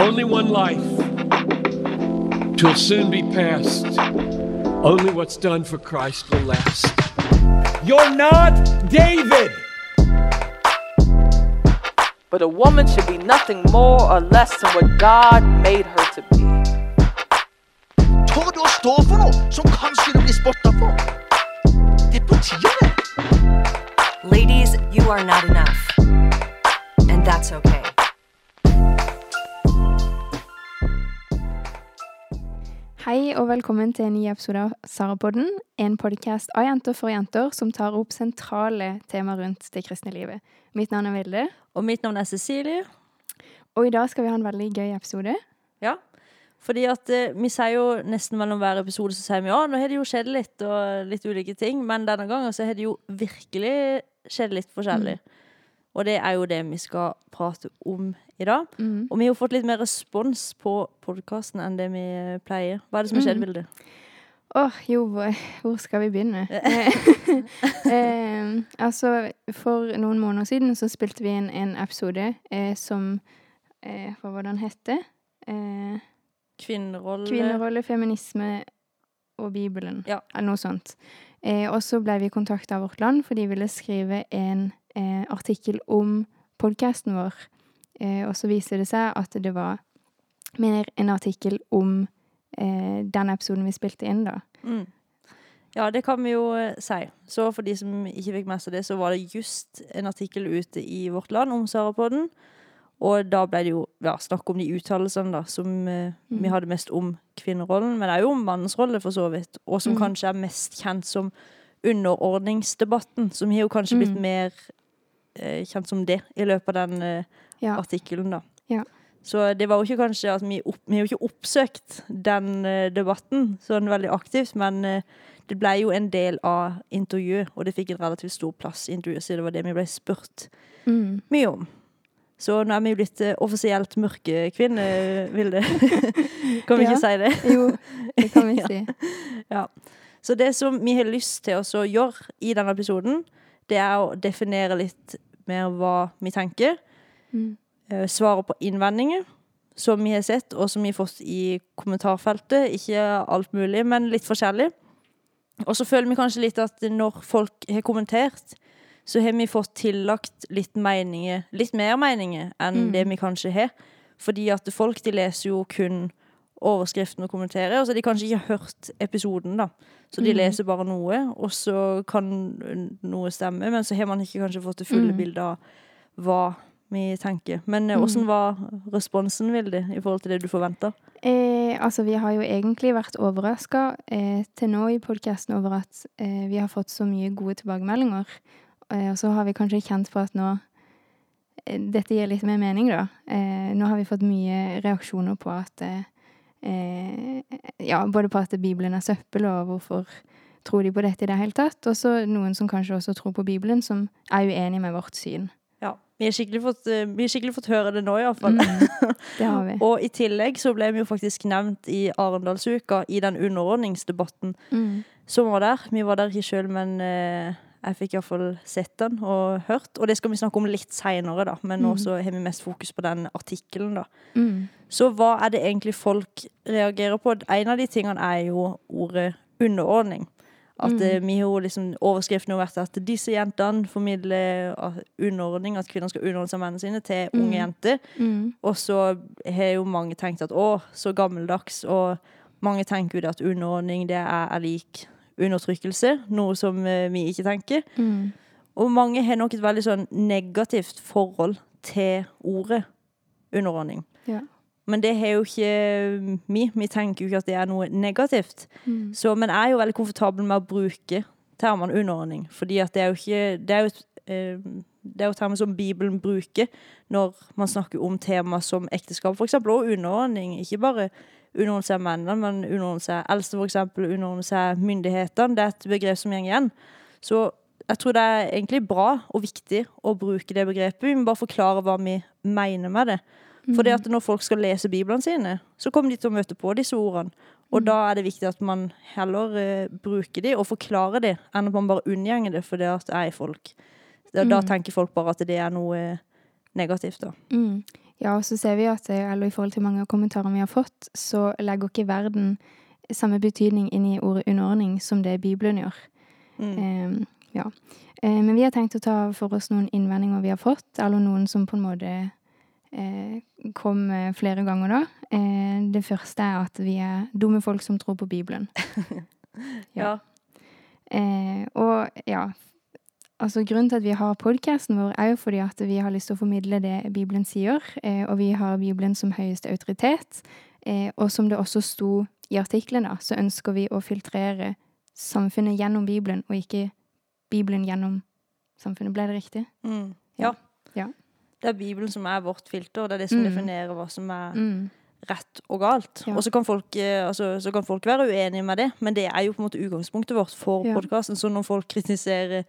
Only one life. Twill soon be past. Only what's done for Christ will last. You're not David! But a woman should be nothing more or less than what God made her to be. Tør å stå for noe som kanskje du blir spotta for? Det er på tide. Ladies, you are not enough. And that's okay. Hei og velkommen til en ny episode av Sarapodden, en podkast av jenter for jenter som tar opp sentrale temaer rundt det kristne livet. Mitt navn er Vilde, Og mitt navn er Cecilie. og i dag skal vi ha en veldig gøy episode. Ja. Fordi at eh, vi sier jo nesten mellom hver episode så sier vi ja, nå har det jo skjedd litt, og litt ulike ting. Men denne gangen så har det jo virkelig skjedd litt forskjellig. Og det er jo det vi skal prate om i dag. Mm. Og vi har fått litt mer respons på podkasten enn det vi eh, pleier. Hva er det som har skjedd, Mm. Vilde? Åh, jo, hvor skal vi begynne? eh, altså, for noen måneder siden så spilte vi inn en episode eh, som eh, Hva var det den hette? Eh, Kvinnerolle Kvinnerolle, feminisme og Bibelen. Ja. Eller noe sånt. Eh, og så ble vi kontakta av Vårt Land, for de ville skrive en eh, artikkel om podkasten vår. Eh, og så viser det seg at det var mer en artikkel om eh, den episoden vi spilte inn, da. Mm. Ja, det kan vi jo eh, si. Så for de som ikke fikk med seg det, så var det just en artikkel ute i Vårt Land om Sarapodden. Og da ble det jo ja, snakk om de uttalelsene da, som eh, vi Mm. hadde mest om kvinnerollen, men det jo om mannens rolle, for så vidt. Og som Mm. kanskje er mest kjent som underordningsdebatten, som har jo kanskje blitt Mm. mer eh, kjent som det i løpet av den eh, Ja. artikkelen, da. Ja. Så det var jo ikke kanskje at vi, opp, vi har jo ikke oppsøkt den eh, debatten sånn veldig aktivt, men eh, det ble jo en del av intervjuet, og det fikk en relativt stor plass i intervjuet, så det var det vi ble spurt Mm. mye om. Så nå er vi jo blitt eh, offisielt mørke kvinner, Vilde. kan vi Ja. ikke si det? Jo, det kan vi si. Ja. Så det som vi har lyst til å gjøre i denne episoden, det er å definere litt mer hva vi tenker. Mm. eh, Svare på innvendinger som vi har sett, og som vi har fått i kommentarfeltet. Ikke alt mulig, men litt forskjellig. Og så føler vi kanskje litt at når folk har kommentert, så har vi fått tillagt litt meninger, litt mer meninger enn Mm. det vi kanskje har. Fordi at folk de leser jo kun overskriften og kommenterer, og så har de kanskje ikke hørt episoden, da. Så de Mm. leser bare noe, og så kan noe stemme, men så har man ikke kanskje fått det fulle Mm. bildet av hva vi tenker. Men eh, Mm. hvordan var responsen, Vilde, i forhold til det du forventa? Eh, altså, vi har jo egentlig vært overraska eh, til nå i podkasten over at eh, vi har fått så mye gode tilbakemeldinger. Eh, og så har vi kanskje kjent på at nå eh, Dette gir litt mer mening, da. Eh, nå har vi fått mye reaksjoner på at Ja, både på at Bibelen er søppel, og hvorfor tror de på dette i det hele tatt. Og så noen som kanskje også tror på Bibelen, som er uenig med vårt syn. Vi har skikkelig fått, eh, vi har skikkelig fått høre det nå, iallfall. Mm, det har vi. Og i tillegg så ble vi jo faktisk nevnt i Arendalsuka i den underordningsdebatten Mm. som var der. Vi var der ikke sjøl, men eh, jeg fikk iallfall sett den og hørt. Og det skal vi snakke om litt seinere, da. Men nå Mhm. så har vi mest fokus på den artikkelen, da. Mm. Så hva er det egentlig folk reagerer på? En av de tingene er jo ordet underordning. At Mm. eh, vi har liksom Overskriften har vært at disse jentene formidler underordning, at kvinner skal underordne seg mennene sine, til unge Mm. jenter. Mm. Og så har jo mange tenkt at å, så gammeldags. Og mange tenker jo det at underordning det er, er lik undertrykkelse, noe som eh, vi ikke tenker. Mm. Og mange har nok et veldig sånn negativt forhold til ordet underordning. Ja. Men det har jo ikke vi. Vi tenker jo ikke at det er noe negativt. Mm. Så, men jeg er jo veldig komfortabel med å bruke termene underordning, fordi at det er jo ikke Det er jo, eh, det er jo termer som Bibelen bruker når man snakker om tema som ekteskap, eksempel, og underordning. Ikke bare underordne seg mennene, men underordne seg eldste, for eksempel, underordne seg myndighetene. Det er et begrep som går igjen. Så jeg tror det er egentlig bra og viktig å bruke det begrepet. Vi må bare forklare hva vi mener med det. For det at når folk skal lese Bibelen sine, så kommer de til å møte på disse ordene. Og da er det viktig at man heller uh, bruker de og forklarer de, enn at man bare unngjenger det fordi at det er folk. Da, da Mm. tenker folk bare at det er noe negativt, da. Mm. Ja, og så ser vi at, eh, eller i forhold til mange av kommentarene vi har fått, så legger ikke verden samme betydning inn i ordet underordning som det Bibelen gjør. Mm. Um, ja. Eh, men vi har tenkt å ta for oss noen innvendinger vi har fått, eller noen som på en måte eh, kom eh, flere ganger da. Eh, det første er at vi er dumme folk som tror på Bibelen. Ja. Eh, og ja, altså grunnen til at vi har podcasten vår er jo fordi at vi har lyst til å formidle det Bibelen sier, eh, og vi har Bibelen som høyeste autoritet. Eh, og som det også sto i artiklene, så ønsker vi å filtrere samfunnet gjennom Bibelen, og ikke Bibelen gjennom samfunnet. Ble det riktig? Mm. Ja. Ja. Det er Bibelen som er vårt filter, og det er det som Mm. definerer hva som er Mm. rett og galt. Ja. Og så kan, folk, eh, altså, så kan folk være uenige med det, men det er jo på en måte utgangspunktet vårt for Ja. podkasten. Så når folk kritiserer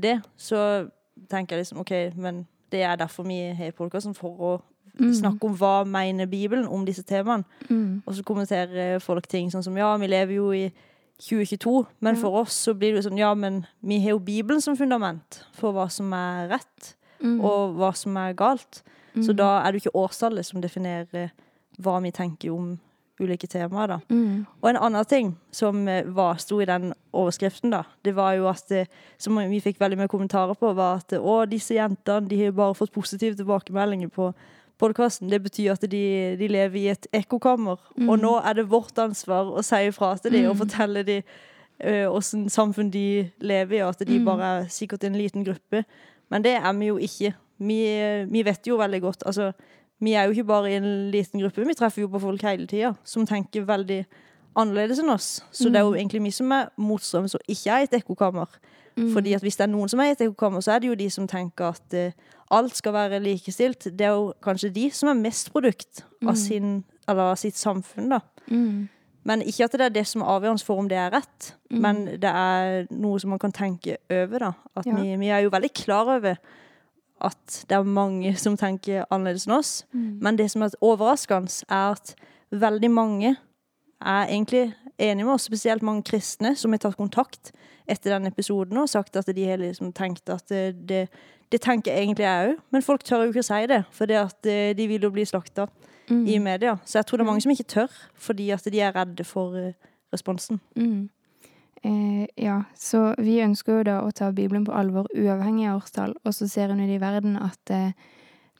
det, så tenker jeg liksom OK, men det er derfor vi har podkasten, for å Mm. snakke om hva mener Bibelen om disse temaene. Mm. Og så kommenterer folk ting sånn som ja, vi lever jo i 2022, men Ja. for oss så blir det jo sånn ja, men vi har jo Bibelen som fundament for hva som er rett, Mm. og hva som er galt. Så Mm. da er det jo ikke årstallet som definerer hva vi tenker om ulike temaer, da. mm. Og en annen ting som eh, var, sto i den overskriften, da, det var jo at det, Som vi fikk veldig mye kommentarer på, var at å, disse jentene de har jo bare fått positive tilbakemeldinger på podkasten. Det betyr at de, de lever i et ekkokammer. Og nå er det vårt ansvar å si ifra til dem og fortelle dem åssen samfunn de lever i, og at de bare er sikkert en liten gruppe. Men det er vi jo ikke. Vi, vi vet jo veldig godt altså, Vi er jo ikke bare i en liten gruppe, vi treffer jo på folk hele tida som tenker veldig annerledes enn oss. Så det er jo egentlig vi som er motstrøms som ikke er et ekkokammer. Fordi at hvis det er noen som er i et ekkokammer, så er det jo de som tenker at uh, alt skal være likestilt. Det er jo kanskje de som er mest produkt av, sin, eller av sitt samfunn, da. Mm. Men ikke at det er det som er avgjørende for om det er rett, men det er noe som man kan tenke over, da. At Ja. vi, vi er jo veldig klar over at det er mange som tenker annerledes enn oss. Men det som er overraskende, er at veldig mange er egentlig enige med oss, spesielt mange kristne som har tatt kontakt etter den episoden og sagt at de har liksom tenkt at det, det, det tenker egentlig jeg òg, men folk tør jo ikke å si det, for de vil jo bli slakta i media. Så jeg tror det er mange som ikke tør, fordi at de er redde for eh, responsen. Mm. Eh, ja, så vi ønsker jo da å ta Bibelen på alvor uavhengig av årstall, og så ser hun i verden at eh,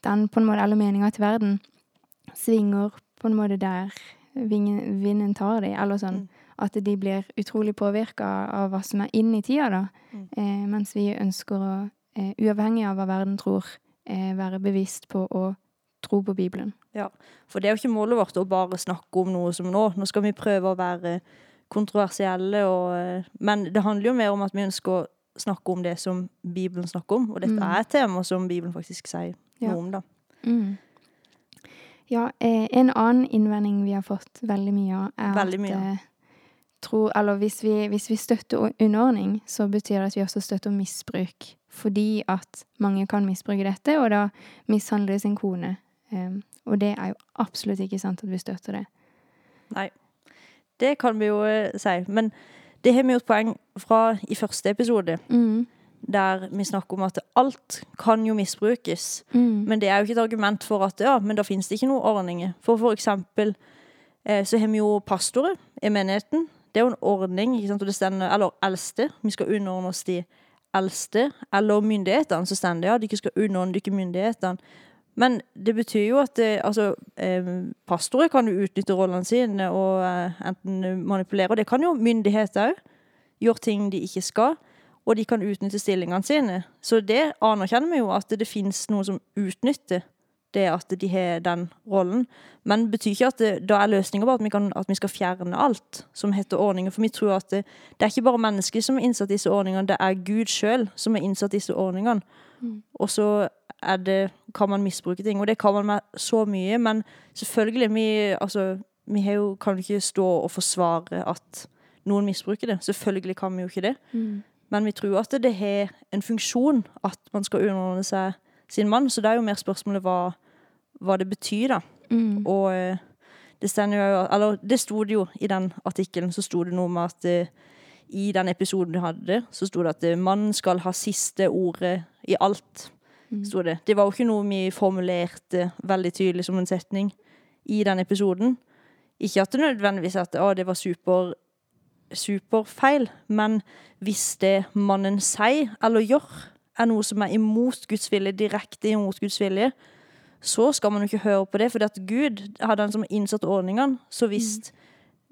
den på en måte, eller meninga til verden, svinger på en måte der vingen, vinden tar dem, eller sånn. At de blir utrolig påvirka av hva som er inn i tida, da. Eh, mens vi ønsker å, eh, uavhengig av hva verden tror, eh, være bevisst på å tro på Bibelen. Ja, for det er jo ikke målet vårt å bare snakke om noe som nå. Nå skal vi prøve å være kontroversielle, og, eh, men det handler jo mer om at vi ønsker å snakke om det som Bibelen snakker om, og dette Mm. er et tema som Bibelen faktisk sier Ja. noe om, da. Mm. Ja, eh, en annen innvending vi har fått veldig mye av, er Veldig at mye. eh, tro, eller hvis vi, hvis vi støtter underordning, så betyr det at vi også støtter misbruk. Fordi at mange kan misbruke dette, og da mishandle sin kone. Um, og det er jo absolutt ikke sant at vi støtter det. Nei, det kan vi jo eh, si. Men det har vi gjort poeng fra i første episode, Mm. der vi snakker om at alt kan jo misbrukes. Mm. Men det er jo ikke et argument for at ja, men da finnes det ikke noen ordninger. For for eksempel eh, så har vi jo pastorer i menigheten. Det er jo en ordning, ikke sant, og det stender, eller eldste. Vi skal underordne oss de eldste, eller myndighetene, så stender det ja, de ikke skal underordne dere myndighetene. Men det betyr jo at det, altså, eh, pastorer kan jo utnytte rollene sine og eh, enten manipulere, og det kan jo myndigheter òg. Gjøre ting de ikke skal og de kan utnytte stillingene sine. Så det anerkjenner vi jo, at det finnes noen som utnytter det at de har den rollen. Men det betyr ikke at det, da er løsninga bare at vi, kan, at vi skal fjerne alt som heter ordninger. For vi tror at det, det er ikke bare mennesker som har innsatt disse ordningene, det er Gud sjøl som har innsatt disse ordningene. Og så er det, kan man misbruke ting, og det kan man med så mye. Men selvfølgelig, vi, altså, vi har jo, kan jo ikke stå og forsvare at noen misbruker det. Selvfølgelig kan vi jo ikke det. Mm. Men vi tror at det har en funksjon at man skal underordne seg sin mann. Så det er jo mer spørsmålet hva, hva det betyr, da. Mm. Og eh, det stender jo Eller det sto det jo i den artikkelen, så sto det noe med at eh, i den episoden du hadde, så sto det at eh, mannen skal ha siste ordet i alt. Sto det. Det var jo ikke noe vi formulerte veldig tydelig som en setning i den episoden. Ikke at det nødvendigvis at å, det var super, superfeil, men hvis det mannen sier eller gjør, er noe som er imot Guds vilje, direkte imot Guds vilje, så skal man jo ikke høre på det, For Gud har den som innsatt ordningene. Så hvis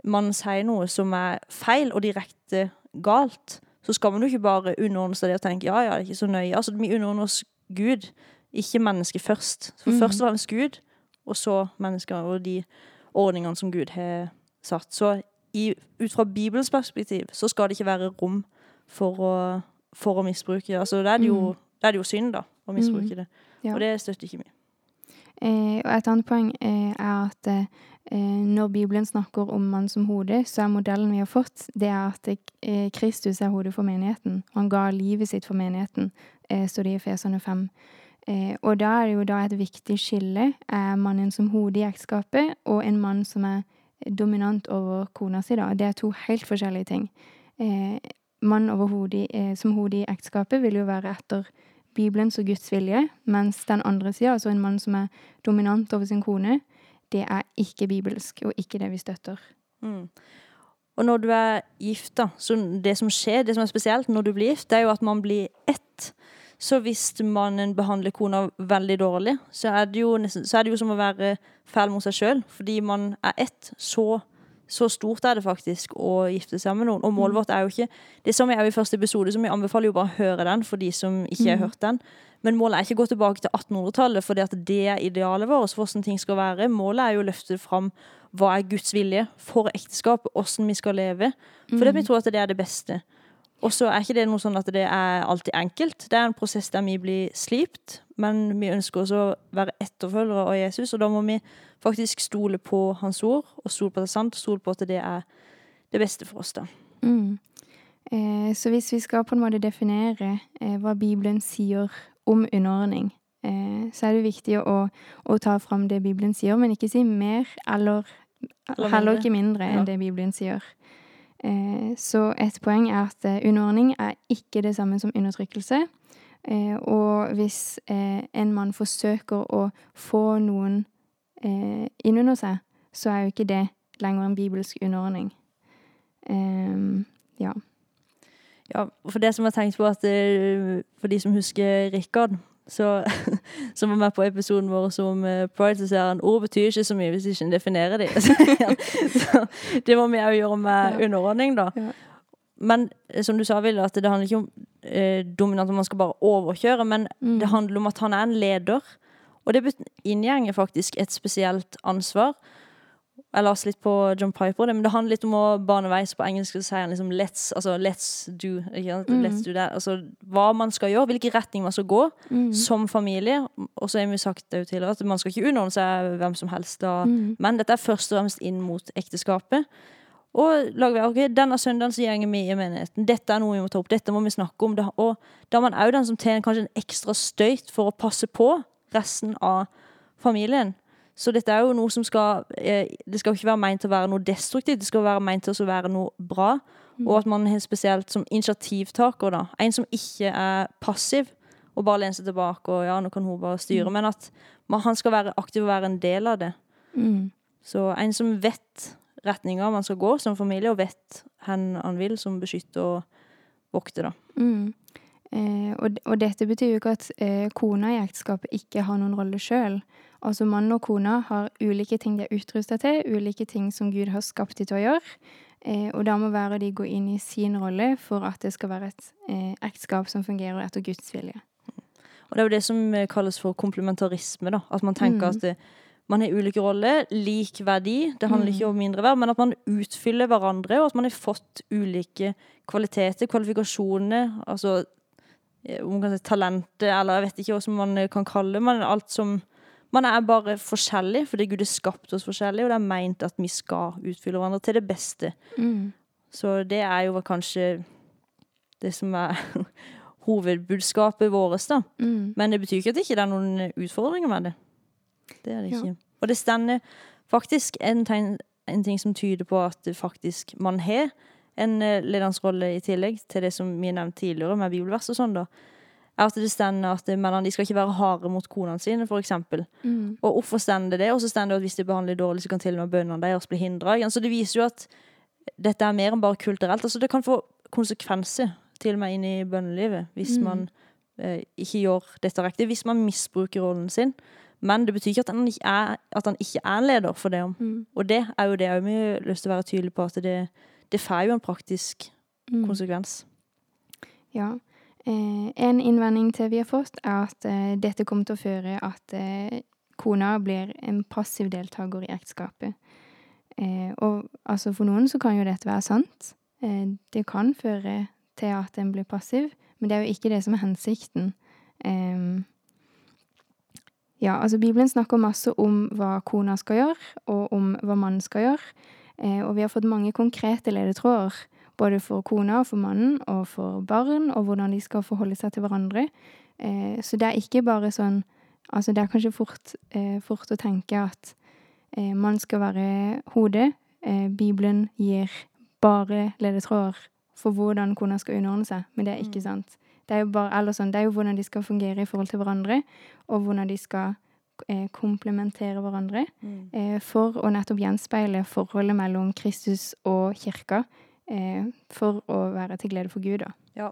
man sier noe som er feil og direkte galt, så skal man jo ikke bare underordne seg det og tenke ja, ja, det er ikke så nøye. Altså, Vi underordner oss Gud, ikke mennesket først. For først og fremst Gud, og så mennesker og de ordningene som Gud har satt. Så i, ut fra Bibelens perspektiv så skal det ikke være rom for å, for å misbruke. Altså, da er det jo, da er det jo synd, da, å misbruke det. Ja. Og det støtter ikke vi. Eh, og et annet poeng eh, er at eh, når Bibelen snakker om mann som hode, så er modellen vi har fått, det er at Kristus er hodet for menigheten. Han ga livet sitt for menigheten, står det i Fesane 5. Eh, og da er det jo da et viktig skille. Er mannen som hode i ekteskapet, og en mann som er dominant over kona si, da. Det er to helt forskjellige ting. Mann over hodet, som hode i ekteskapet vil jo være etter Bibelens og Guds vilje, mens den andre sida, altså en mann som er dominant over sin kone, det er ikke bibelsk, og ikke det vi støtter. Mm. Og når du er gift, da, så det som skjer, det som er spesielt når du blir gift, det er jo at man blir ett. Så hvis mannen behandler kona veldig dårlig, så er det jo, nesten, er det jo som å være fæl mot seg sjøl. Fordi man er ett. Så, så stort er det faktisk å gifte seg med noen. Og målet vårt er jo ikke Det som er jo i første episode, som jeg anbefaler jo bare å høre den for de som ikke har hørt den. Men målet er ikke å gå tilbake til 1800-tallet, for det er idealet vårt for hvordan ting skal være. Målet er jo å løfte fram hva er Guds vilje for ekteskap, hvordan vi skal leve. For det vi tror at det er det beste. Og så er ikke det noe sånn at det er alltid enkelt. Det er en prosess der vi blir slipt, men vi ønsker også å være etterfølgere av Jesus, og da må vi faktisk stole på hans ord, og stole på at det er sant, og stole på at det er det beste for oss, da. Mm. Eh, så hvis vi skal på en måte definere eh, hva Bibelen sier om underordning, eh, så er det viktig å, å ta fram det Bibelen sier, men ikke si mer eller, Eller heller ikke mindre Ja. enn det Bibelen sier. Eh, så et poeng er at eh, underordning er ikke det samme som undertrykkelse. Eh, og hvis en mann forsøker å få noen inn innunder seg, så er jo ikke det lenger en bibelsk underordning. Ehm, ja. Ja, for det som jeg har tenkt på at For de som husker Rikard, så, som var med på episoden vår som eh, Pride, så sier han ord betyr ikke så mye hvis ikke en definerer det. så det må vi òg gjøre med underordning, da. Men eh, som du sa, Ville, at det handler ikke om eh, dominant, at man skal bare overkjøre, men Mm. det handler om at han er en leder. Og det inngjenger faktisk et spesielt ansvar. Jeg leste litt på John Piper, det, men det handler litt om å bane vei. Så på engelsk så sier han liksom let's, altså let's do. Mm. Let's do that. Altså hva man skal gjøre, hvilken retning man skal gå Mm. som familie. Og så har vi sagt det jo tidligere at man skal ikke underordne seg hvem som helst. Da. Mm. Men dette er først og fremst inn mot ekteskapet. Og lager vi, ok, denne søndagen så gjenger vi i menigheten. Dette er noe vi må ta opp. Dette må vi snakke om. Og da er man òg den som tjener kanskje en ekstra støyt for å passe på resten av familien. Så dette er jo noe som skal eh, Det skal jo ikke være meint til å være noe destruktivt, det skal være meint til å være noe bra. Og at man har spesielt som initiativtaker, da. En som ikke er passiv og bare lener seg tilbake og ja, nå kan hun bare styre. Men at man, han skal være aktiv og være en del av det. Mm. Så en som vet retninga man skal gå som familie, og vet hvor han vil, som beskytter og vokter, da. Mm. Eh, og, og dette betyr jo ikke at eh, kona i ekteskapet ikke har noen rolle sjøl. Altså mann og kone har ulike ting de er utrusta til, ulike ting som Gud har skapt de til å gjøre. Eh, og da må være de gå inn i sin rolle for at det skal være et eh, ekteskap som fungerer etter Guds vilje. Og det er jo det som eh, kalles for komplementarisme, da. At man tenker Mm. at det, man har ulike roller, lik verdi. Det handler Mm. ikke om mindre verd, men at man utfyller hverandre, og at man har fått ulike kvaliteter, kvalifikasjoner, altså eh, om man kan si talenter, eller jeg vet ikke hva som man eh, kan kalle det, men alt som Man er bare forskjellig, fordi Gud har skapt oss forskjellig, og det er meint at vi skal utfylle hverandre til det beste. Mm. Så det er jo kanskje det som er hovedbudskapet vårt, da. Mm. Men det betyr ikke at det ikke er noen utfordringer med det. Det er det Ja. ikke. Og det stender faktisk en, tegn, en ting som tyder på at faktisk man har en eh, lederens rolle i tillegg til det som vi nevnte tidligere med bibelvers og sånn, da, at det stender at mennene de skal ikke være harde mot konene sine, eksempel. Mm. Og hvorfor stender det? Og så stender det at hvis de behandler dårlig, så kan til og med bøndene deres bli hindra. Så det viser jo at dette er mer enn bare kulturelt. Altså det kan få konsekvenser til og med inn i bønnelivet hvis Mm. man eh, ikke gjør dette riktig. Hvis man misbruker rollen sin. Men det betyr ikke at han ikke er, han ikke er en leder for det. Mm. Og det er jo det jeg har lyst til å være tydelig på, at det, det får jo en praktisk Mm. konsekvens. Ja. Eh, en innvending til vi har fått, er at eh, dette kommer til å føre at eh, kona blir en passiv deltaker i ekteskapet. Og altså for noen så kan jo dette være sant. Det kan føre til at en blir passiv, men det er jo ikke det som er hensikten. Eh, ja, altså Bibelen snakker masse om hva kona skal gjøre, og om hva mannen skal gjøre. Og vi har fått mange konkrete ledetråder både for kona og for mannen og for barn, og hvordan de skal forholde seg til hverandre. Eh, så det er ikke bare sånn Altså, det er kanskje fort, eh, fort å tenke at eh, man skal være hodet. Eh, Bibelen gir bare ledetråder for hvordan kona skal underordne seg, men det er ikke sant. Det er jo bare, eller sånn, det er jo hvordan de skal fungere i forhold til hverandre, og hvordan de skal eh, komplementere hverandre eh, for å nettopp gjenspeile forholdet mellom Kristus og kirka, for å være til glede for Gud, da. Ja.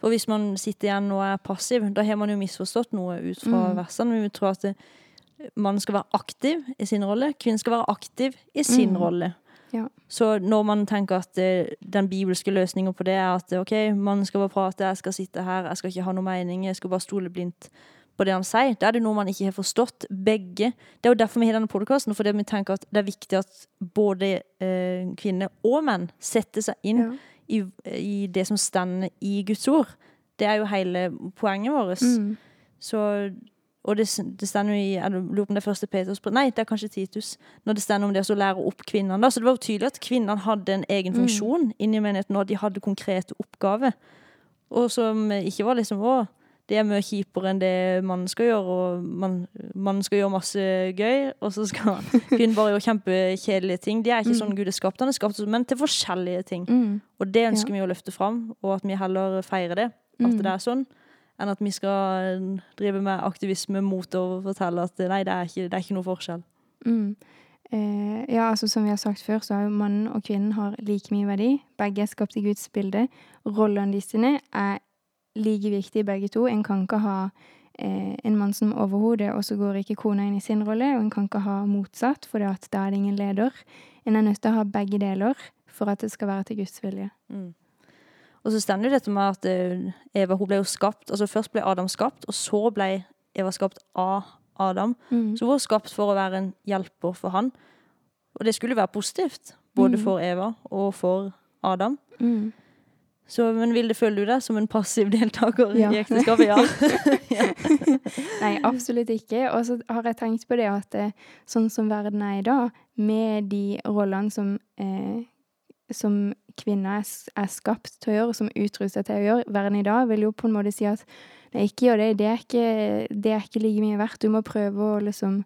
For hvis man sitter igjen og er passiv, da har man jo misforstått noe ut fra Mm. versene. Vi tror at det, mannen skal være aktiv i sin rolle, kvinnen skal være aktiv i sin Mm. rolle. Ja. Så når man tenker at det, den bibelske løsninga på det er at eh, OK, mannen skal bare prate, jeg skal sitte her, jeg skal ikke ha noe mening, jeg skal bare stole blindt på det han sier, da er det noe man ikke har forstått. Begge. Det er jo derfor vi har denne podkasten, fordi vi tenker at det er viktig at både eh, kvinner og menn setter seg inn Ja. i, i det som stender i Guds ord. Det er jo hele poenget vårt. Mm. Så, og det, det stender jo i Jeg lurer på om det er første Peters Nei, det er kanskje Titus. Når det stender om det å lære opp kvinnene. da. Så det var jo tydelig at kvinnene hadde en egen Mm. funksjon inni menigheten, og de hadde konkrete oppgaver. Og som ikke var liksom Å, det er mye kjipere enn det mannen skal gjøre, og man, mannen skal gjøre masse gøy, og så skal kvinnen bare gjøre kjempekjedelige ting. De er ikke sånn Gud er skapt. Han er skapt, men til forskjellige ting. Mm. Og det ønsker Ja. vi å løfte fram, og at vi heller feirer det. At Mm. det er sånn. Enn at vi skal drive med aktivisme mot å fortelle at nei, det er ikke, det er ikke noe forskjell. Mm. Eh, ja, altså som vi har sagt før, så har jo mannen og kvinnen har like mye verdi. Begge er skapt i Guds bilde. Rollene de sine er like viktige begge to. En kan ikke ha eh, en mann som overhode, og så går ikke kona inn i sin rolle, og en kan ikke ha motsatt, for da er det ingen leder. En er nødt til å ha begge deler for at det skal være til Guds vilje. Og så stender det dette med at eh, Eva hun ble jo skapt altså Først ble Adam skapt, og så ble Eva skapt av Adam. Mm. Så hun var skapt for å være en hjelper for han. Og det skulle være positivt, både Mm. for Eva og for Adam. Mm. Så, men vil det føle du deg som en passiv deltaker Ja. i ekteskapet? Ja. Nei, absolutt ikke. Og så har jeg tenkt på det at eh, sånn som verden er i dag, med de rollene som, eh, som kvinner er, er skapt til å gjøre, som utrustet til å gjøre, verden i dag vil jo på en måte si at nei, ikke gjør det, det er ikke, det er ikke like mye verdt. Du må prøve å liksom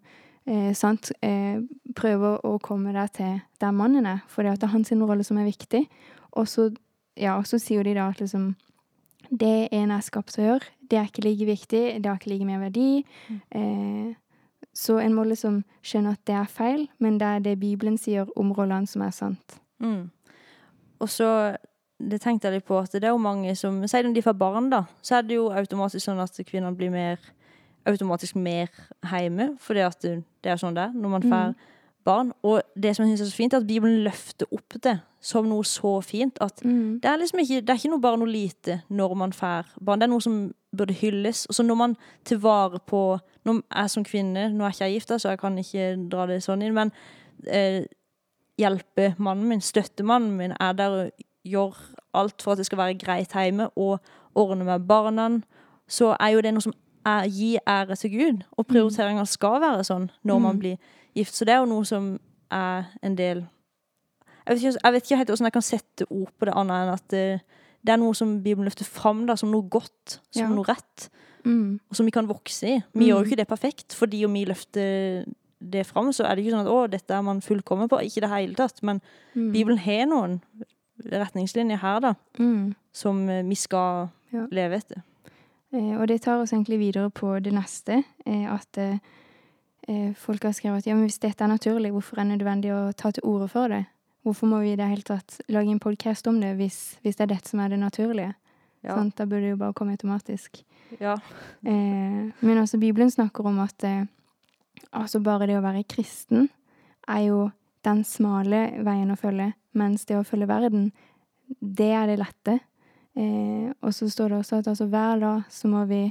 eh, sant, eh, prøve å komme deg til der mannen er, for det er hans rolle som er viktig. Og så, ja, så sier de da at liksom det en er skapt til å gjøre, det er ikke like viktig, det har ikke like mye verdi. Eh, så en må liksom skjønne at det er feil, men det er det Bibelen sier om rollene som er sant. Mm. Og så det tenkte jeg litt på at det er jo mange som Sier de får barn, da, så er det jo automatisk sånn at kvinnene blir mer automatisk mer hjemme, fordi at det, er sånn det er når man får barn. Og det som jeg synes er så fint, er at Bibelen løfter opp det som noe så fint at Mm. det er liksom ikke, det er ikke noe bare noe lite når man får barn. Det er noe som burde hylles. Og så når man tar vare på Når jeg som kvinne Nå er ikke jeg gift, så jeg kan ikke dra det sånn inn, men eh, hjelpe mannen min, støtte mannen min, er der og gjør alt for at det skal være greit hjemme, og ordne med barna, så er jo det noe som er, gir ære til Gud. Og prioriteringene skal være sånn når man Mm. blir gift. Så det er jo noe som er en del Jeg vet ikke, jeg vet ikke helt hvordan jeg kan sette ord på det, annet enn at det, det er noe som Bibelen løfter fram da, som noe godt, som Ja. noe rett, Mm. og som vi kan vokse i. Vi gjør jo ikke det perfekt, fordi om vi løfter det fram, så er det ikke sånn at å, dette er man fullkommen på. Ikke i det hele tatt. Men Mm. Bibelen har noen retningslinjer her, da, Mm. som eh, vi skal Ja. leve etter. Eh, og det tar oss egentlig videre på det neste, eh, at eh, eh, folk har skrevet at ja, men hvis dette er naturlig, hvorfor er det nødvendig å ta til orde for det? Hvorfor må vi i det hele tatt lage en podkast om det, hvis, hvis det er dette som er det naturlige? Ja. Sånn, Da burde det jo bare komme automatisk. Ja. Eh, men også Bibelen snakker om at eh, altså bare det å være kristen er jo den smale veien å følge, mens det å følge verden, det er det lette. Eh, og så står det også at altså hver dag så må vi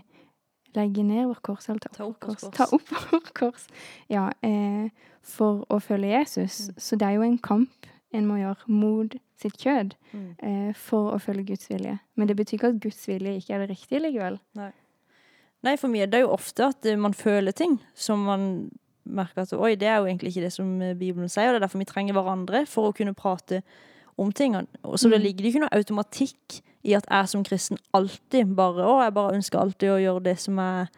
legge ned vårt kors, eller ta, Ta opp vårt kors. Ta opp vårt kors. Ja, eh, for å følge Jesus. Så det er jo en kamp en må gjøre mot sitt kjød Mm. eh, for å følge Guds vilje. Men det betyr ikke at Guds vilje ikke er det riktige likevel. Nei, for meg det er jo ofte at eh, man føler ting som man merker at oi, det er jo egentlig ikke det som eh, Bibelen sier, og det er derfor vi trenger hverandre for å kunne prate om tingene. Så det Mm. ligger det ikke noe automatikk i at jeg som kristen alltid bare å, jeg bare ønsker alltid å gjøre det som er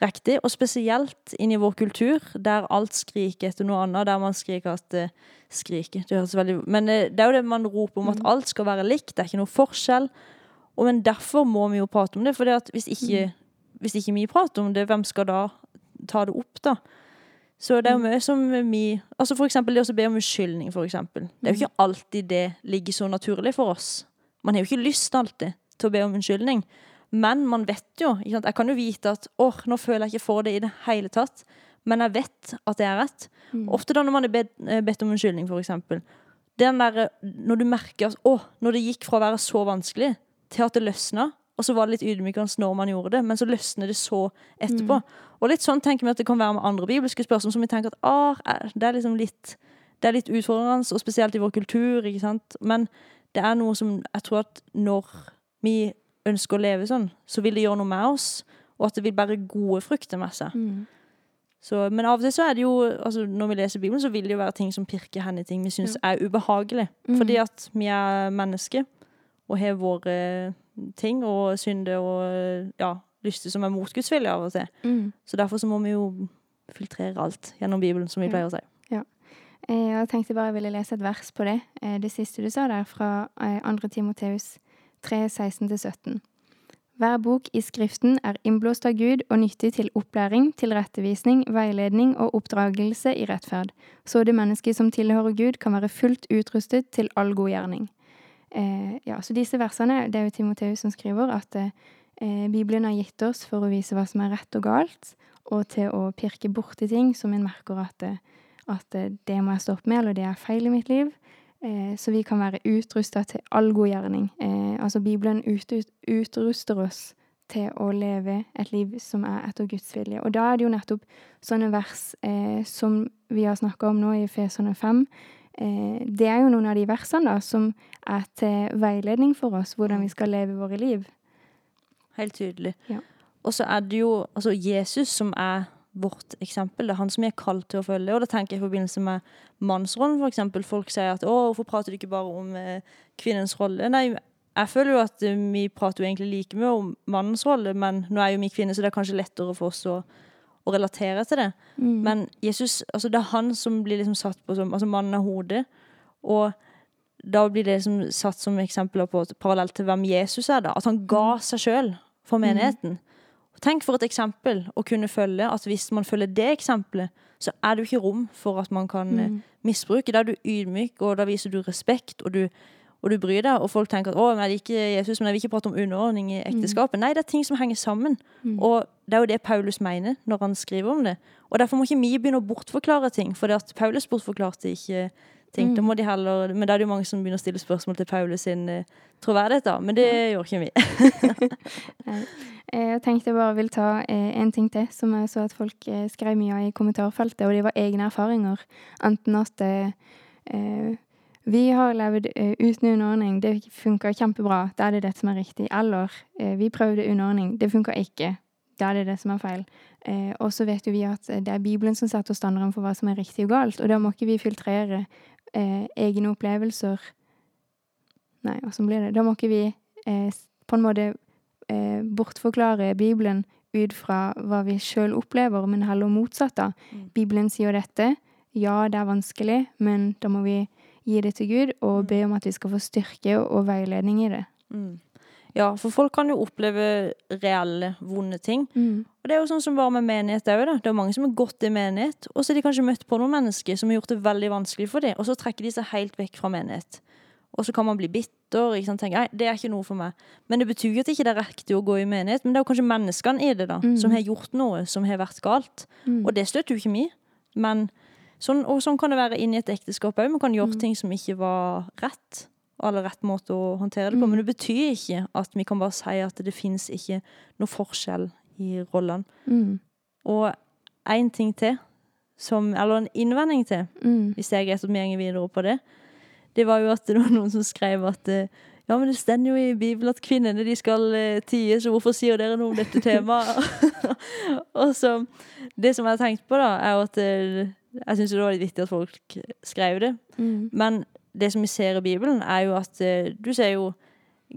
riktig, og spesielt inn i vår kultur, der alt skriker etter noe annet, der man skriker at uh, Skriker, det høres veldig Men eh, det er jo det man roper om, at alt skal være likt, det er ikke noe forskjell. Og men derfor må vi jo prate om det, for hvis ikke hvis ikke vi prater om det, hvem skal da ta det opp, da? Så det er jo mye som vi Altså for eksempel det å be om unnskyldning, for eksempel. Det er jo ikke alltid det ligger så naturlig for oss. Man har jo ikke lyst alltid til å be om unnskyldning. Men man vet jo. Jeg kan jo vite at åh, nå føler jeg ikke for det i det hele tatt. Men jeg vet at det er rett. Ofte da når man er bedt, eh, bedt om unnskyldning, for eksempel. Den der, når du merker at åh, når det gikk fra å være så vanskelig til at det løsna, og så var det litt ydmykende når man gjorde det, men så løsner det så etterpå. Og litt sånn tenker vi at det kan være med andre bibelske spørsmål som vi tenker at ah, det er liksom litt det er litt utfordrende, og spesielt i vår kultur. ikke sant? Men det er noe som jeg tror at når vi ønsker å leve sånn, så vil det gjøre noe med oss, og at det vil bære gode frukter med seg. Så, men av og til så er det jo altså Når vi leser Bibelen, så vil det jo være ting som pirker henne i ting vi syns er ubehagelig. Fordi at vi er mennesker og har våre ting og synder og ja, lyster som er mot Guds vilje av og til. Mm. Så derfor så må vi jo filtrere alt gjennom Bibelen, som vi pleier å si. Ja. Jeg tenkte bare jeg ville lese et vers på det. Eh, Det siste du sa der, fra eh, 2. Timoteus 3, 16-17. Hver bok i Skriften er innblåst av Gud og nyttig til opplæring, tilrettevisning, veiledning og oppdragelse i rettferd, så det mennesket som tilhører Gud, kan være fullt utrustet til all god gjerning. Eh, ja, så disse versene, det er jo Timoteus som skriver, at eh, Bibelen har gitt oss for å vise hva som er rett og galt, og til å pirke borti ting som en merker at at eh, det må jeg stoppe med, eller det er feil i mitt liv. Så vi kan være utrusta til all god gjerning. Altså Bibelen ut, ut, utruster oss til å leve et liv som er etter Guds vilje. Og da er det jo nettopp sånne vers som vi har snakka om nå i Feserne 5. Eh, det er jo noen av de versene da, som er til veiledning for oss, hvordan vi skal leve våre liv. Helt tydelig. Ja. Og så er det jo altså Jesus som er vårt eksempel. Det er han som er kalt til å følge. Og da tenker jeg i forbindelse med mannsrollen, eksempel. Folk sier at 'Å, hvorfor prater du ikke bare om eh, kvinnens rolle?' Nei, jeg føler jo at eh, vi prater jo egentlig like mye om mannens rolle, men nå er jo vi kvinner, så det er kanskje lettere for oss å, å relatere til det. Men Jesus, altså det er han som blir liksom satt på som Altså mannen er hodet. Og da blir det liksom satt som eksempler på parallelt til hvem Jesus er, da. At han ga seg sjøl for menigheten. Tenk for et eksempel å kunne følge at hvis man følger det eksempelet, så er det jo ikke rom for at man kan mm. misbruke. Da er du ydmyk, og da viser du respekt, og du, og du bryr deg. Og folk tenker at 'Å, men jeg liker Jesus, men jeg vil ikke prate om underordning i ekteskapet'. Nei, det er ting som henger sammen. Og det er jo det Paulus mener når han skriver om det. Og derfor må ikke vi begynne å bortforklare ting, for det at Paulus bortforklarte ikke ting. Da må de heller, men da er det jo mange som begynner å stille spørsmål til Paulus sin uh, troverdighet, da. Men det gjør ikke vi. Eh, Jeg tenkte jeg bare vil ta eh, en ting til, som jeg så at folk skrev mye av i kommentarfeltet, og det var egne erfaringer. Enten at det... eh, vi har levd eh, uten underordning, det funker kjempebra, da er det det som er riktig. Eller eh, vi prøvde underordning, det funker ikke, da er det det som er feil. Eh, og så vet jo vi at eh, det er Bibelen som setter standarden for hva som er riktig og galt, og da må ikke vi filtrere eh, egne opplevelser Nei, åssen blir det? Da må ikke vi eh, på en måte bortforklare Bibelen ut fra hva vi sjøl opplever, men heller motsatt. da. Bibelen sier dette. Ja, det er vanskelig, men da må vi gi det til Gud og be om at vi skal få styrke og veiledning i det. Mm. Ja, for folk kan jo oppleve reelle, vonde ting. Mm. Og det er jo sånn som bare med menighet òg. Det er mange som har gått i menighet, og så har de kanskje møtt på noen mennesker som har gjort det veldig vanskelig for dem, og så trekker de seg helt vekk fra menighet. Og så kan man bli bitter. og? Tenke, nei, det er ikke noe for meg. Men det betyr jo at ikke det er riktig å gå i menighet. Men det er jo kanskje menneskene i det da, som har gjort noe som har vært galt. Og det støtter jo ikke vi. Men sånn, og sånn kan det være inn i et ekteskap òg. Man kan gjøre ting som ikke var rett. Eller rett måte å håndtere det på. Men det betyr ikke at vi kan bare si at det fins ikke noe forskjell i rollene. Mm. Og én ting til, som, eller en innvending til, Mm. hvis jeg etter vi går videre på det, det var jo at det var noen som skrev at eh, ja, men det står jo i Bibelen at kvinnene de skal eh, tie, så hvorfor sier dere noe om dette temaet? og så, Det som jeg har tenkt på, da, er jo at eh, jeg syns det var litt viktig at folk skrev det. Mm. Men det som vi ser i Bibelen, er jo at eh, du ser jo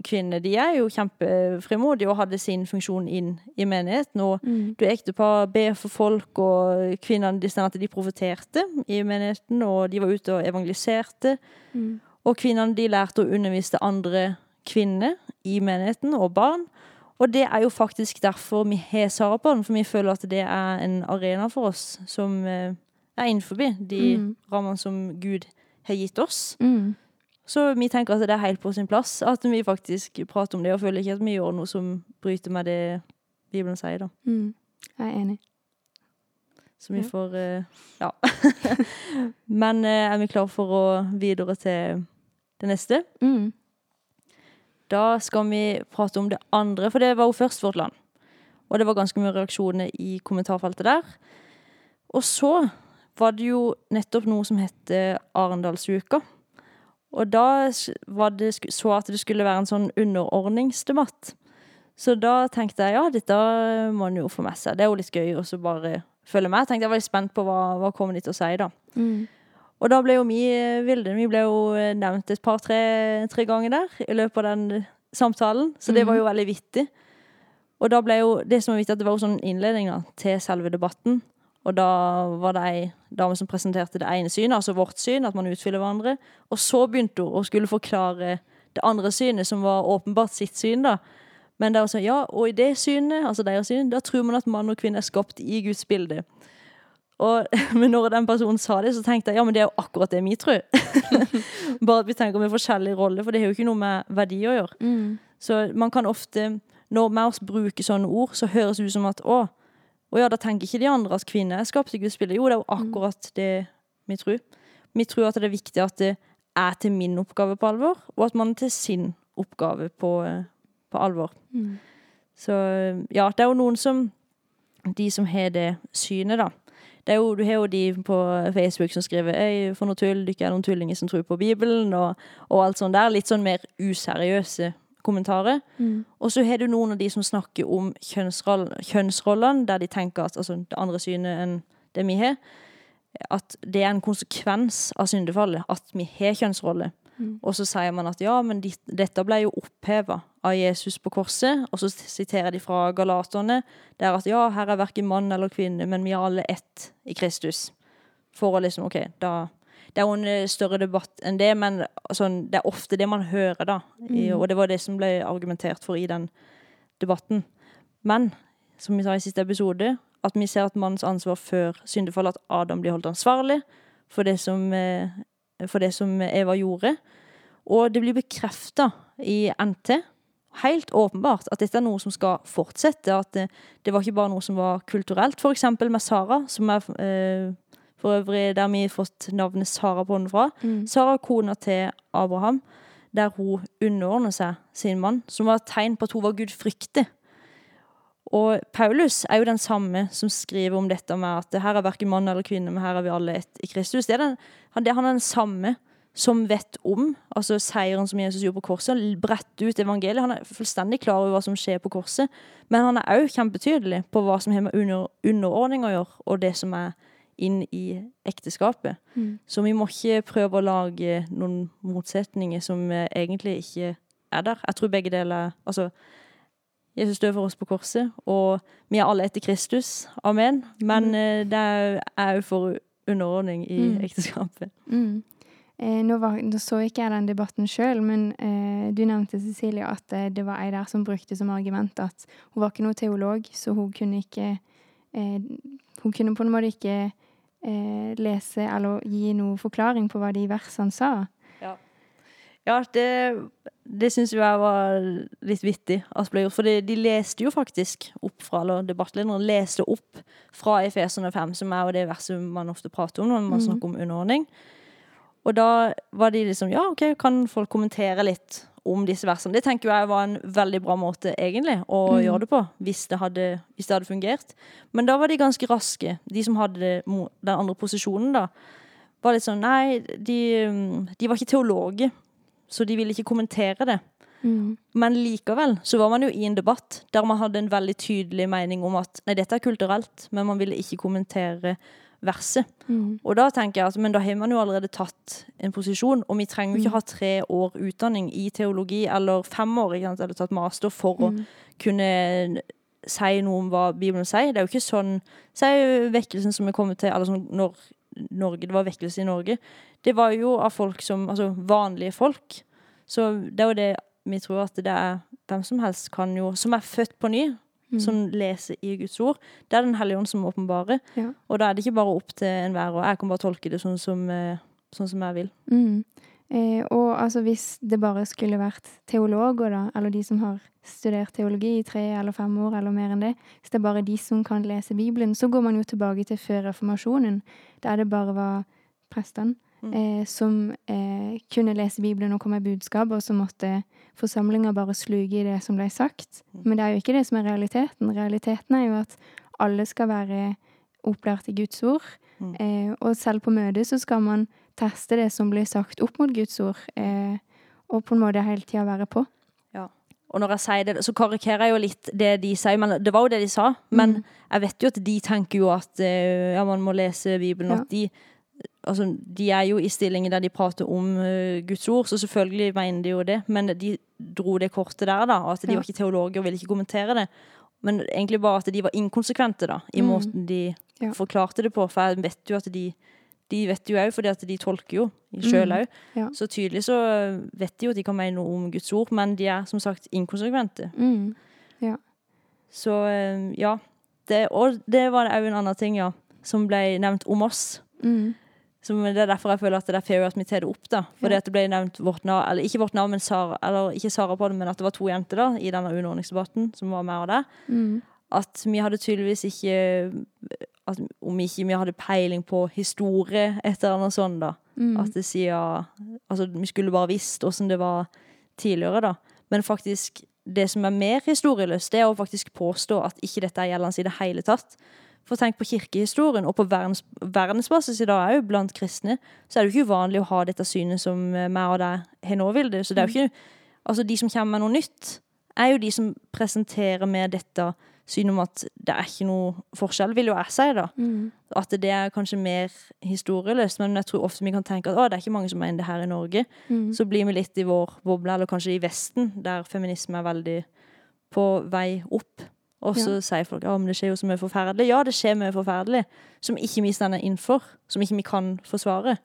kvinner de er jo kjempefrimodige og hadde sin funksjon inn i menigheten. Og Mm. du ektepar ber for folk, og kvinnene de at de profeterte i menigheten, og de var ute og evangeliserte. Mm. Og kvinnene de lærte å undervise andre kvinner i menigheten, og barn. Og det er jo faktisk derfor vi har Sarapodden, for vi føler at det er en arena for oss som er innenfor de Mm. rammene som Gud har gitt oss. Mm. Så vi tenker at det er helt på sin plass at vi faktisk prater om det, og føler ikke at vi gjør noe som bryter med det Bibelen sier, da. Mm. Jeg er enig. Så vi Ja. får uh, Ja. Men uh, er vi klare for å videre til det neste? Mm. Da skal vi prate om det andre, for det var jo først vårt land. Og det var ganske mye reaksjoner i kommentarfeltet der. Og så var det jo nettopp noe som het Arendalsuka. Og da det, så at det skulle være en sånn underordningsdebatt. Så da tenkte jeg ja, dette må en jo få med seg. Det er jo litt gøy å bare følge med. Jeg Tenkte Jeg var litt spent på hva, hva kommer de til å si, da. Mm. Og da ble jo vi, Vilde, vi ble jo nevnt et par-tre tre ganger der i løpet av den samtalen, så det var jo veldig vittig. Og da ble jo, det som var vittig, at det var jo sånn innledning da, til selve debatten. Og da var det ei dame som presenterte det ene synet, altså vårt syn, at man utfyller hverandre. Og så begynte hun å skulle forklare det andre synet, som var åpenbart sitt syn, da. Men det var sånn, ja, og i det synet, altså deres syn, da tror man at mann og kvinne er skapt i Guds bilde. Og, men når den personen sa det, så tenkte jeg ja, men det er jo akkurat det vi tror. Bare at vi tenker med forskjellige roller, for det har jo ikke noe med verdi å gjøre. Mm. Så man kan ofte, når vi bruker sånne ord, så høres det ut som at å, å ja, da tenker ikke de andre at kvinner er skapt i Guds bilde. Jo, det er jo akkurat det vi tror. Vi tror at det er viktig at det er til min oppgave på alvor, og at man er til sin oppgave på, eh, på alvor. Mm. Så ja, det er jo noen som De som har det synet, da. Det er jo, du har jo de på Facebook som skriver Øy, for noe tull, dere er noen tullinger som tror på Bibelen, og, og alt sånt der. Litt sånn mer useriøse kommentarer. Mm. Og så har du noen av de som snakker om kjønnsroll, kjønnsrollene, der de tenker at altså, det andre synet enn det vi har, at det er en konsekvens av syndefallet, at vi har kjønnsroller. Mm. Og så sier man at ja, men de, dette ble jo oppheva av Jesus på korset. Og så siterer de fra Galaterne, der at ja, her er verken mann eller kvinne, men vi er alle ett i Kristus. For å liksom, OK, da Det er jo en eh, større debatt enn det, men sånn, det er ofte det man hører, da. I, og det var det som ble argumentert for i den debatten. Men som vi sa i siste episode, at vi ser at mannens ansvar før syndefallet, at Adam blir holdt ansvarlig for det som, eh, for det som Eva gjorde. Og det blir bekrefta i NT, helt åpenbart, at dette er noe som skal fortsette. At det, det var ikke bare noe som var kulturelt. Eksempel med Sara, som er eh, for øvrig der vi har fått navnet Sara på henne fra. Mm. Sara, kona til Abraham, der hun underordner seg sin mann, som var et tegn på at hun var Gud fryktig. Og Paulus er jo den samme som skriver om dette med at her er verken mann eller kvinne, men her er vi alle ett i Kristus. Det er den, han, det, han er den samme som vet om altså seieren som Jesus gjorde på korset. Han bretter ut evangeliet. Han er fullstendig klar over hva som skjer på korset. Men han er òg kjempetydelig på hva som har med under, underordning å gjøre, og det som er inn i ekteskapet. Mm. Så vi må ikke prøve å lage noen motsetninger som eh, egentlig ikke er der. Jeg tror begge deler Altså, Jesus døde for oss på korset, og vi er alle etter Kristus. Amen. Men mm. det er òg for underordning i Mm. ekteskapet. Mm. eh, nå, var, nå så ikke jeg den debatten sjøl, men eh, du nevnte, Cecilie, at eh, det var ei der som brukte som argument at hun var ikke noe teolog, så hun kunne ikke eh, Hun kunne på en måte ikke eh, lese eller gi noe forklaring på hva de versene sa. Ja, det, det syns jo jeg var litt vittig at ble gjort. For de, de leste jo faktisk opp fra, eller debattlederen leste opp fra Efeserne 5, som er jo det verset man ofte prater om når man mm. snakker om underordning. Og da var de liksom Ja, OK, kan folk kommentere litt om disse versene? Det tenker jeg var en veldig bra måte, egentlig, å mm. gjøre det på. Hvis det, hadde, hvis det hadde fungert. Men da var de ganske raske, de som hadde den andre posisjonen, da. Var litt sånn Nei, de, mm, de var ikke teologer, så de ville ikke kommentere det. Mm. Men likevel så var man jo i en debatt der man hadde en veldig tydelig mening om at nei, dette er kulturelt, men man ville ikke kommentere verset. Mm. Og da tenker jeg at men da har man jo allerede tatt en posisjon, og vi trenger jo ikke ha tre år utdanning i teologi, eller fem år, eller tatt master for å kunne si noe om hva Bibelen sier. Det er jo ikke sånn Si vekkelsen som er kommet til Eller sånn når Norge, det var vekkelse i Norge. Det var jo av folk som Altså vanlige folk. Så det er jo det vi tror at det er hvem som helst kan jo Som er født på ny, som leser i Guds ord. Det er Den hellige ånd som åpenbarer. Ja. Og da er det ikke bare opp til enhver, og jeg kan bare tolke det sånn som, eh, sånn som jeg vil. Mm. Eh, og altså hvis det bare skulle vært teologer, da, eller de som har studert teologi i tre eller fem år eller mer enn det, hvis det er bare de som kan lese Bibelen, så går man jo tilbake til før reformasjonen, der det bare var prestene eh, som eh, kunne lese Bibelen og komme med budskap, og så måtte forsamlinga bare sluke i det som ble sagt. Men det er jo ikke det som er realiteten. Realiteten er jo at alle skal være opplært i Guds ord. Eh, og selv på møtet så skal man teste det som blir sagt opp mot Guds ord, eh, og på en måte hele tida være på. Og når jeg sier det, så karikerer jeg jo litt det de sier, men det var jo det de sa. Men jeg vet jo at de tenker jo at eh, ja, man må lese Bibelen, Ja. at de Altså, de er jo i stillinger der de prater om uh, Guds ord, så selvfølgelig mener de jo det. Men de dro det kortet der, da. At de Ja. var ikke teologer og ville ikke kommentere det. Men egentlig bare at de var inkonsekvente da, i Mm. måten de Ja. forklarte det på. For jeg vet jo at de de vet jo òg, fordi at de tolker jo sjøl òg. Mm. Ja. Så tydelig så vet de jo at de kan mene noe om Guds ord, men de er som sagt inkonsekvente. Mm. Så eh, ja. Det, og det var òg en annen ting, ja, som ble nevnt om oss. Mm. Som det er derfor jeg føler at det er fair at vi tar det opp, da. Fordi Ja. at det ble nevnt vårt navn, eller ikke vårt navn, men Sara, eller ikke Sara på det, men at det var to jenter da, i denne underordningsdebatten som var med og det. Mm. At vi hadde tydeligvis ikke at Om ikke vi hadde peiling på historie, et eller sånt, da. Mm. At det sier Altså, vi skulle bare visst åssen det var tidligere, da. Men faktisk, det som er mer historieløst, det er å faktisk påstå at ikke dette er gjeldende i det hele tatt. For tenk på kirkehistorien, og på verdens, verdensbasis i dag òg, blant kristne, så er det jo ikke uvanlig å ha dette synet som eh, meg og deg har nå, Vilde. Så det er jo ikke Altså, de som kommer med noe nytt, er jo de som presenterer med dette synet om at det er ikke noe forskjell, vil jo jeg si, da. Mm. At det er kanskje mer historieløst, men jeg tror ofte vi kan tenke at å, det er ikke mange som mener det her i Norge. Mm. Så blir vi litt i vår boble, eller kanskje i Vesten, der feminisme er veldig på vei opp. Og så Ja. sier folk at det skjer jo så mye forferdelig. Ja, det skjer mye forferdelig som ikke vi står innenfor, som ikke vi kan forsvare.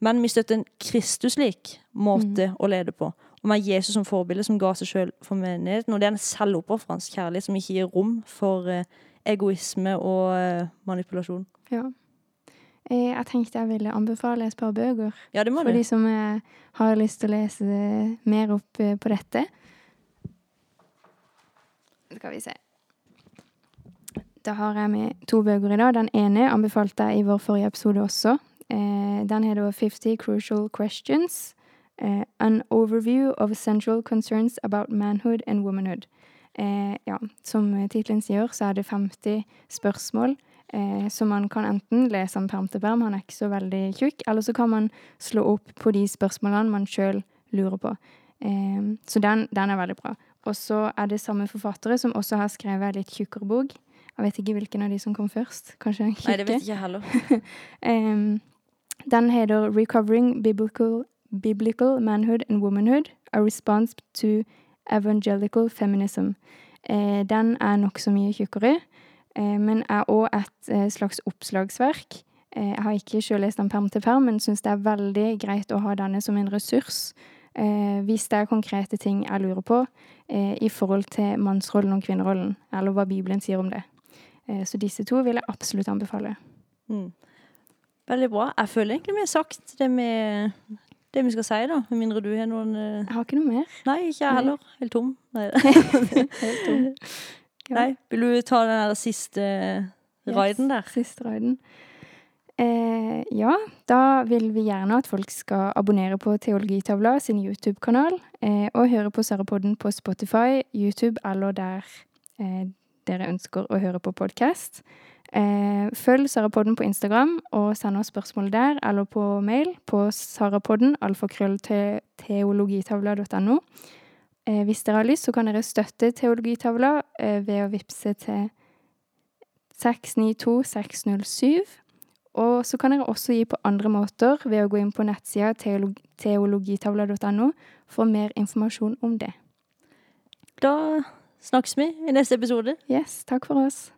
Men vi støtter en Kristuslik måte å lede på. Og med Jesus som forbilde, som ga seg sjøl for menigheten. Og det er en selvoppofrende kjærlighet som ikke gir rom for eh, egoisme og eh, manipulasjon. Ja. Eh, Jeg tenkte jeg ville anbefale et par bøker Ja, det må for du. de som eh, har lyst til å lese mer opp eh, på dette. Skal vi se. Da har jeg med to bøker i dag. Den ene anbefalte jeg i vår forrige episode også. Eh, den heter 50 Crucial Questions. Eh, An Overview of Central Concerns About Manhood and Womanhood. Eh, ja, som tittelen sier, så er det 50 spørsmål eh, som man kan enten lese om perm til perm, han er ikke så veldig tjukk, eller så kan man slå opp på de spørsmålene man sjøl lurer på. Eh, så den, den er veldig bra. Og så er det samme forfattere som også har skrevet en litt tjukkere bok. Jeg vet ikke hvilken av de som kom først. Kanskje en kirke? Nei, det vet ikke heller. um, den heter 'Recovering Biblical, Biblical Manhood and Womanhood A Response to Evangelical Feminism'. Uh, den er nokså mye tjukkere, uh, men er òg et uh, slags oppslagsverk jeg har ikke selv lest den perm til perm, men syns det er veldig greit å ha denne som en ressurs. Eh, hvis det er konkrete ting jeg lurer på eh, i forhold til mannsrollen og kvinnerollen, eller hva Bibelen sier om det. Eh, så disse to vil jeg absolutt anbefale. Mm. Veldig bra. Jeg føler egentlig vi har sagt det vi, det vi skal si, da. Med mindre du har noen eh, Jeg har ikke noe mer. Nei, ikke jeg Nei. heller. Helt tom. Nei. Helt tom. Ja. Nei. Vil du ta den der siste raiden der? Siste raiden. Eh, ja, da vil vi gjerne at folk skal abonnere på Teologitavla sin YouTube-kanal, eh, og høre på Sarapodden på Spotify, YouTube eller der eh, dere ønsker å høre på podkast. Eh, følg Sarapodden på Instagram og send oss spørsmål der eller på mail på sarapodden alfakrøllteologitavla.no. Eh, hvis dere har lyst, så kan dere støtte Teologitavla eh, ved å vippse til 692607. Og så kan dere også gi på andre måter ved å gå inn på nettsida teolog teologitavla.no for mer informasjon om det. Da snakkes vi i neste episode. Yes, takk for oss.